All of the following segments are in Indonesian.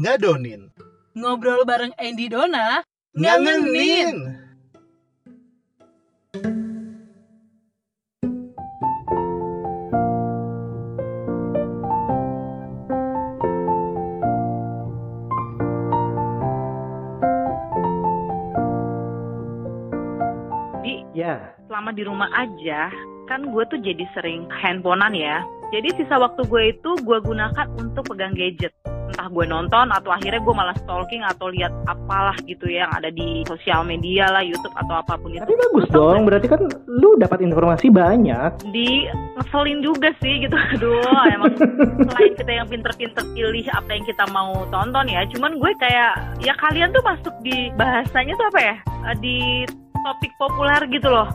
ngadonin, Ngobrol bareng Andy Dona, ngangenin. Di Ya, selama di rumah aja, kan gue tuh jadi sering handphonean ya. Jadi sisa waktu gue itu gue gunakan untuk pegang gadget. Entah gue nonton atau akhirnya gue malah stalking atau lihat apalah gitu ya yang ada di sosial media lah, YouTube atau apa pun itu. tapi bagus tau dong. Berarti kan lu dapat informasi banyak. di ngeselin juga sih gitu aduh emang selain kita yang pinter-pinter pilih apa yang kita mau tonton ya cuman gue kayak ya kalian tuh masuk di bahasanya tuh apa ya Eh, di topik populer gitu loh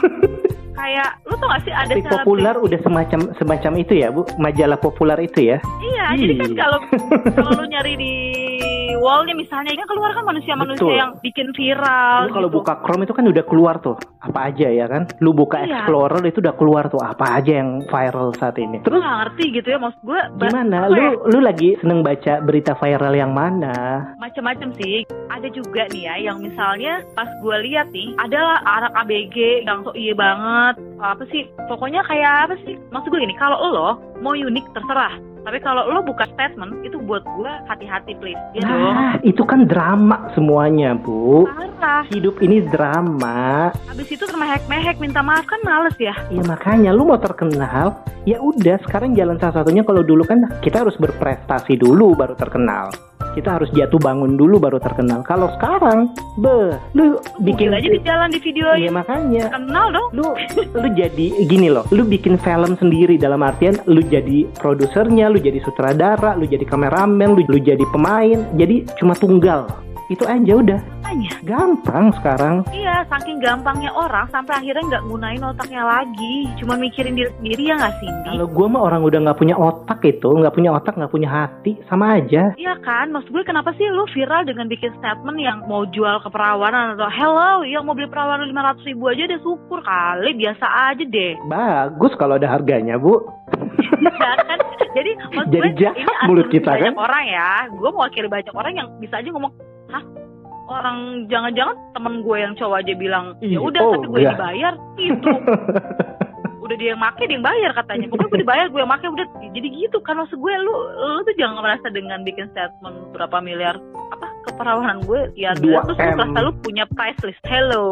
kayak lu tau gak sih ada selebgram- populer udah semacam semacam itu ya, Bu. Majalah populer itu ya. iya jadi kan kalau kalau lu nyari di wallnya misalnya kan keluar kan manusia-manusia yang bikin viral Lu kalau gitu. buka Chrome itu kan udah keluar tuh apa aja ya kan. Lu buka Iya. Explorer itu udah keluar tuh apa aja yang viral saat ini. Terus gak ngerti gitu ya maksud gue gimana? apa ya? Lu lu lagi seneng baca berita viral yang mana? macam-macam sih. Ada juga nih ya yang misalnya pas gue lihat nih adalah anak ABG yang sok iya banget. Apa sih? Pokoknya kayak apa sih? Maksud gue gini, kalau lo mau unik terserah. Tapi kalau lo buka statement itu buat gue hati-hati please. Ya dong. Nah, itu kan drama semuanya, Bu. Parah. Hidup ini drama. Habis itu termehek-mehek minta maaf kan males ya. Ya makanya lu mau terkenal, ya udah sekarang jalan salah satunya kalau dulu kan kita harus berprestasi dulu baru terkenal. Kita harus jatuh bangun dulu baru terkenal. Kalau sekarang, be, lu Bikin bikin aja di jalan di video Iya makanya. kenal dong. Lu lu jadi gini loh, lu bikin film sendiri dalam artian lu jadi produsernya, lu jadi sutradara, lu jadi kameramen, lu, lu jadi pemain, jadi cuma tunggal. Itu aja udah. Tanya. Gampang sekarang. Iya, saking gampangnya orang sampai akhirnya nggak gunain otaknya lagi. Cuma mikirin diri sendiri ya nggak Cindy? Kalau gua mah orang udah nggak punya otak itu, nggak punya otak, nggak punya hati, sama aja. Iya kan, maksud gue kenapa sih lu viral dengan bikin statement yang mau jual keperawanan atau hello, yang mau beli perawanan 500 ribu aja deh syukur kali, biasa aja deh. Bagus kalau ada harganya, Bu. Ya kan? Jadi maksud Jadi gue jahat ini mulut kita, banyak kan? orang ya, gue mewakili banyak orang yang bisa aja ngomong, hah? Orang jangan-jangan temen gue yang cowok aja bilang ya udah oh, tapi gue yang dibayar. Itu udah dia yang make dia yang bayar katanya. Pokoknya gue dibayar gue yang make udah. Jadi gitu kan maksud gue lu lu tuh jangan merasa dengan bikin statement berapa miliar apa keperawanan gue. Ya Dua terus lu M. merasa lu punya price list. Hello.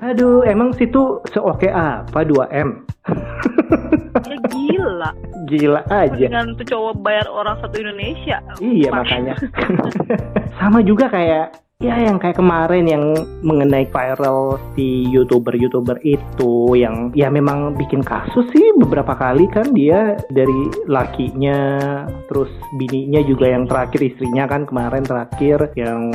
Aduh, emang situ seoke apa 2M? ya gila. Gila aja. dengan tuh cowok bayar orang satu Indonesia. Iya makanya. Sama juga kayak ya yang kayak kemarin yang mengenai viral si youtuber-youtuber itu yang ya memang bikin kasus sih beberapa kali kan dia dari lakinya terus bininya juga yang terakhir istrinya kan kemarin terakhir yang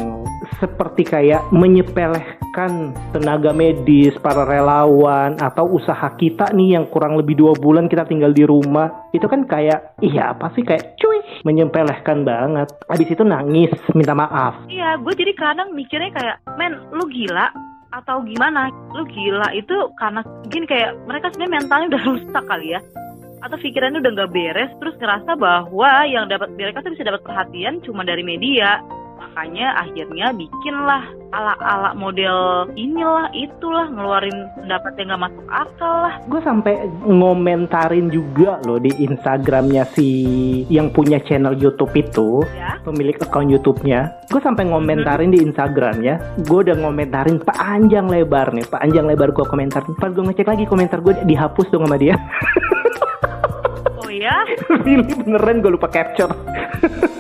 seperti kayak menyepelekan tenaga medis para relawan atau usaha kita nih yang kurang lebih dua bulan kita tinggal di rumah. Itu kan kayak iya apa sih kayak cuy menyepelekan banget. Habis itu nangis minta maaf. Iya gue jadi kadang mikirnya kayak men lu gila atau gimana? Lu gila itu karena mungkin kayak mereka sebenarnya mentalnya udah rusak kali ya. Atau pikirannya udah nggak beres terus ngerasa bahwa yang dapat mereka tuh bisa dapat perhatian cuma dari media makanya akhirnya bikinlah ala-ala model inilah itulah ngeluarin pendapat yang nggak masuk akal lah. Gue sampai ngomentarin juga loh di Instagramnya si yang punya channel YouTube itu ya. pemilik akun YouTube-nya. Gue sampai ngomentarin di Instagramnya. Gue udah ngomentarin panjang lebar nih panjang lebar gue komentar. Pas gue ngecek lagi komentar gue dihapus dong sama dia. Oh ya really beneran gue lupa capture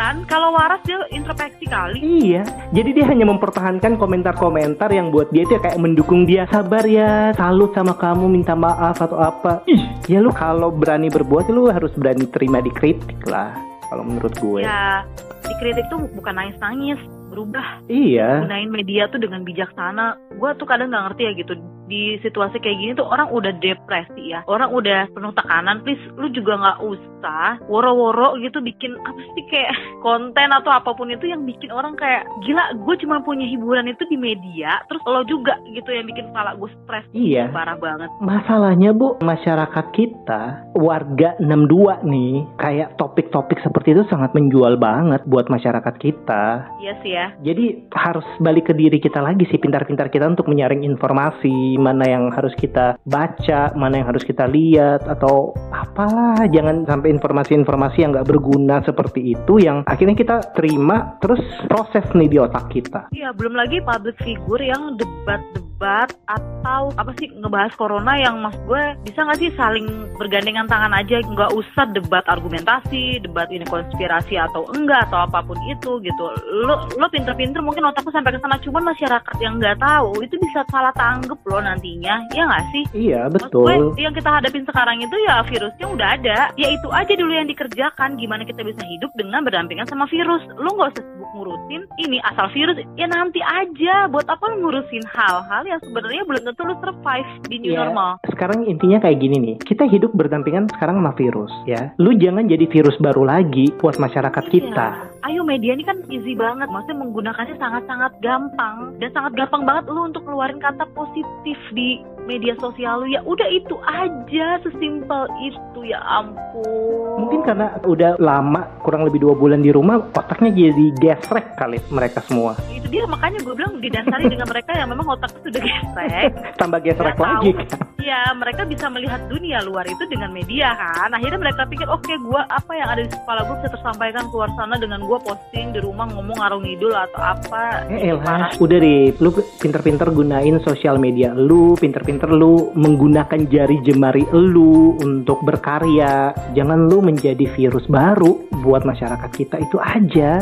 kan kalau waras dia introspeksi kali Iya, jadi dia hanya mempertahankan komentar-komentar yang buat dia itu kayak mendukung dia. Sabar ya, salut sama kamu, minta maaf atau apa. Ih, ya lu kalau berani berbuat, lu harus berani terima dikritik lah. Kalau menurut gue. ya dikritik tuh bukan nangis-nangis berubah Iya. gunain media tuh dengan bijaksana gue tuh kadang nggak ngerti ya gitu di situasi kayak gini tuh orang udah depresi ya. Orang udah penuh tekanan. Please lu juga nggak usah woro-woro gitu bikin apa sih kayak konten atau apa pun itu yang bikin orang kayak gila gue cuma punya hiburan itu di media terus lo juga gitu yang bikin kepala gue stres. Iya. parah banget. Masalahnya bu, masyarakat kita, warga 62 nih, kayak topik-topik seperti itu sangat menjual banget buat masyarakat kita. iya sih ya. Jadi harus balik ke diri kita lagi sih, pintar-pintar kita untuk menyaring informasi, mana yang harus kita baca, mana yang harus kita lihat, atau apalah, jangan sampai informasi-informasi yang nggak berguna seperti itu, yang akhirnya kita terima, terus proses nih di otak kita. Iya, belum lagi public figure yang debat-debat atau apa sih ngebahas corona yang mas gue bisa nggak sih saling bergandengan tangan aja nggak usah debat argumentasi, debat ini konspirasi atau enggak atau apa pun itu gitu. Lo lo pinter-pinter mungkin otakku sampai ke sana cuman masyarakat yang nggak tahu itu bisa salah tanggep lo nantinya, ya nggak sih? Iya, betul. gue yang kita hadapin sekarang itu ya virusnya udah ada. Ya itu aja dulu yang dikerjakan. Gimana kita bisa hidup dengan berdampingan sama virus. Lu nggak usah ngurusin ini asal virus. Ya nanti aja. Buat apa lu ngurusin hal-hal yang sebenarnya belum tentu lu survive di new Iya, normal. Sekarang intinya kayak gini nih, kita hidup berdampingan sekarang sama virus ya. Lu jangan jadi virus baru lagi buat masyarakat Iya. kita. Ayo media ini kan easy banget. Maksudnya menggunakannya sangat-sangat gampang. Dan sangat gampang banget lu untuk keluarin kata positif di media sosial lu. Ya udah itu aja. Sesimpel itu ya ampun. Mungkin karena udah lama, kurang lebih dua bulan di rumah, otaknya jadi gesrek kali mereka semua. itu dia makanya gue bilang didasari dengan mereka yang memang otaknya sudah gesrek Tambah gesrek lagi tahu. kan. Ya mereka bisa melihat dunia luar itu dengan media kan akhirnya mereka pikir oke gue apa yang ada di kepala gue bisa tersampaikan keluar sana dengan gue posting di rumah ngomong ngarung ngidul atau apa Eh elah, udah deh, lu pinter-pinter gunain sosial media lu, pinter-pinter lu menggunakan jari jemari lu untuk berkarya. Jangan lu menjadi virus baru buat masyarakat kita itu aja.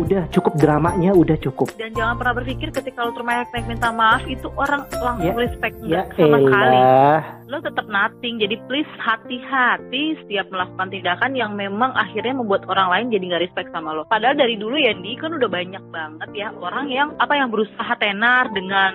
Udah cukup dramanya, udah cukup. dan jangan pernah berpikir ketika lo termayak minta maaf itu orang langsung Ya, respect Ya enggak sama elah. lo tetap nothing jadi please hati-hati setiap melakukan tindakan yang memang akhirnya membuat orang lain jadi nggak respect sama lo padahal dari dulu ya di kan udah banyak banget ya orang yang apa yang berusaha tenar dengan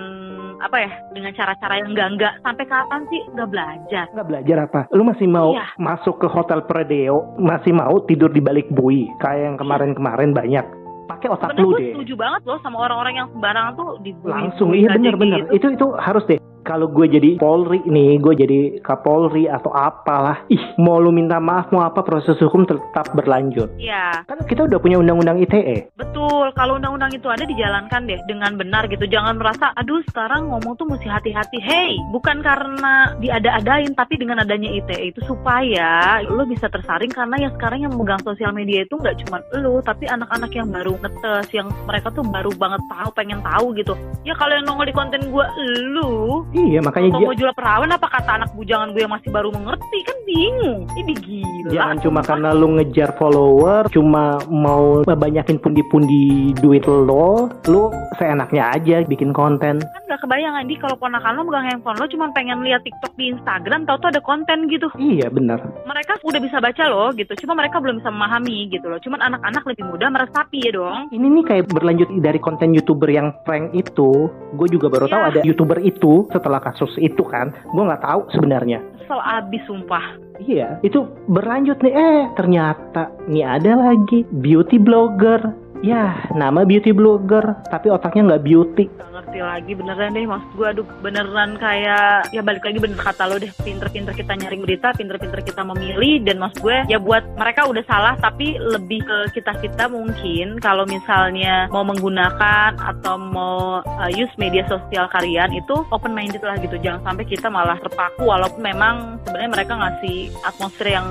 apa ya dengan cara-cara yang enggak enggak sampai kapan sih nggak belajar Nggak belajar apa? Lu masih mau Iya. masuk ke hotel Predeo, masih mau tidur di balik bui kayak yang kemarin-kemarin banyak. Pakai otak Sebenarnya lu deh. setuju banget loh sama orang-orang yang sembarangan tuh dibully Langsung iya bener-bener. Itu itu harus deh. Kalau gue jadi Polri nih, gue jadi Kapolri atau apalah. Ih, mau lu minta maaf mau apa proses hukum tetap berlanjut. Iya, Kan kita udah punya undang-undang ITE. betul. Kalau undang-undang itu ada dijalankan deh dengan benar gitu. Jangan merasa, aduh sekarang ngomong tuh mesti hati-hati. Hey, bukan karena diada-adain, tapi dengan adanya ITE itu supaya lo bisa tersaring karena yang sekarang yang memegang sosial media itu nggak cuma lo, tapi anak-anak yang baru ngetes, yang mereka tuh baru banget tahu, pengen tahu gitu. Ya kalau yang nongol di konten gue, lu, Iya, makanya Kalau mau jual perawan apa kata anak bujangan gue yang masih baru mengerti kan bingung. Ini gila. jangan cuma karena lu ngejar follower, cuma mau banyakin pundi-pundi duit lo, lu seenaknya aja bikin konten. kan gak kebayang Andi kalau ponakan lo megang handphone lo cuma pengen lihat TikTok di Instagram tau tuh ada konten gitu. Iya, bener. Mereka udah bisa baca loh gitu. Cuma mereka belum bisa memahami gitu loh. Cuman anak-anak lebih mudah meresapi ya dong. Ini nih kayak berlanjut dari konten youtuber yang prank itu, gue juga baru tahu Ya. ada youtuber itu setelah kasus itu kan, gue nggak tahu sebenarnya. Kesel abis sumpah. Iya, itu berlanjut nih, eh ternyata nih ada lagi beauty blogger. Ya, nama beauty blogger, tapi otaknya nggak beauty. Gak ngerti lagi beneran deh maksud gue aduh beneran kayak ya balik lagi bener kata lo deh pinter-pinter kita nyaring berita pinter-pinter kita memilih dan maksud gue ya buat mereka udah salah tapi lebih ke kita-kita mungkin kalau misalnya mau menggunakan atau mau uh, use media sosial kalian itu open minded lah gitu jangan sampai kita malah terpaku walaupun memang sebenarnya mereka ngasih atmosfer yang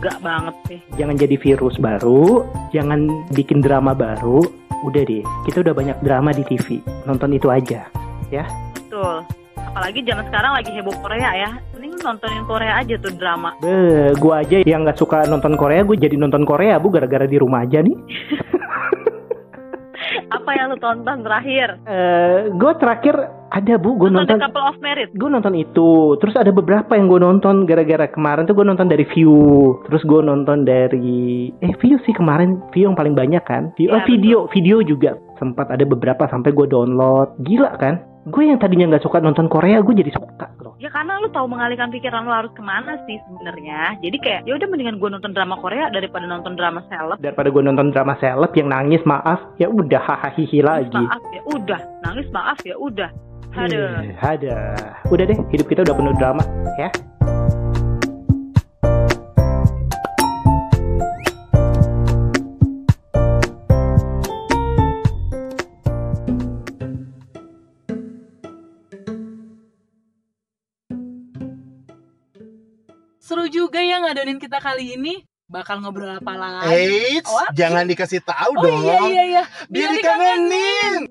gak banget sih Jangan jadi virus baru, jangan bikin drama baru. Udah deh, kita udah banyak drama di TV. Nonton itu aja. betul apalagi zaman sekarang lagi heboh Korea ya mending nontonin Korea aja tuh drama Beh, gua aja yang nggak suka nonton Korea, gue jadi nonton Korea bu gara-gara di rumah aja nih. apa yang lu tonton terakhir Eh, gue terakhir ada bu, gue nonton Couple of Merit? Gue nonton itu, terus ada beberapa yang gue nonton gara-gara kemarin tuh gue nonton dari View, terus gue nonton dari eh View sih kemarin. View yang paling banyak kan, View, Iya, oh, video video juga sempat ada beberapa sampai gue download, gila kan? gue yang tadinya nggak suka nonton Korea gue jadi suka loh. Ya karena lu tahu mengalihkan pikiran lu harus ke mana sih sebenarnya. Jadi kayak ya udah mendingan gue nonton drama Korea daripada nonton drama seleb. daripada gue nonton drama seleb yang nangis maaf ya udah hahaha lagi. Maaf ya udah, nangis maaf ya udah. Aduh. Eh, ada udah deh hidup kita udah penuh drama ya Seru juga ya ngadonin kita kali ini. Bakal ngobrol apa lagi? Eits, jangan dikasih tahu Oh dong. iya iya iya. Biar dikangenin.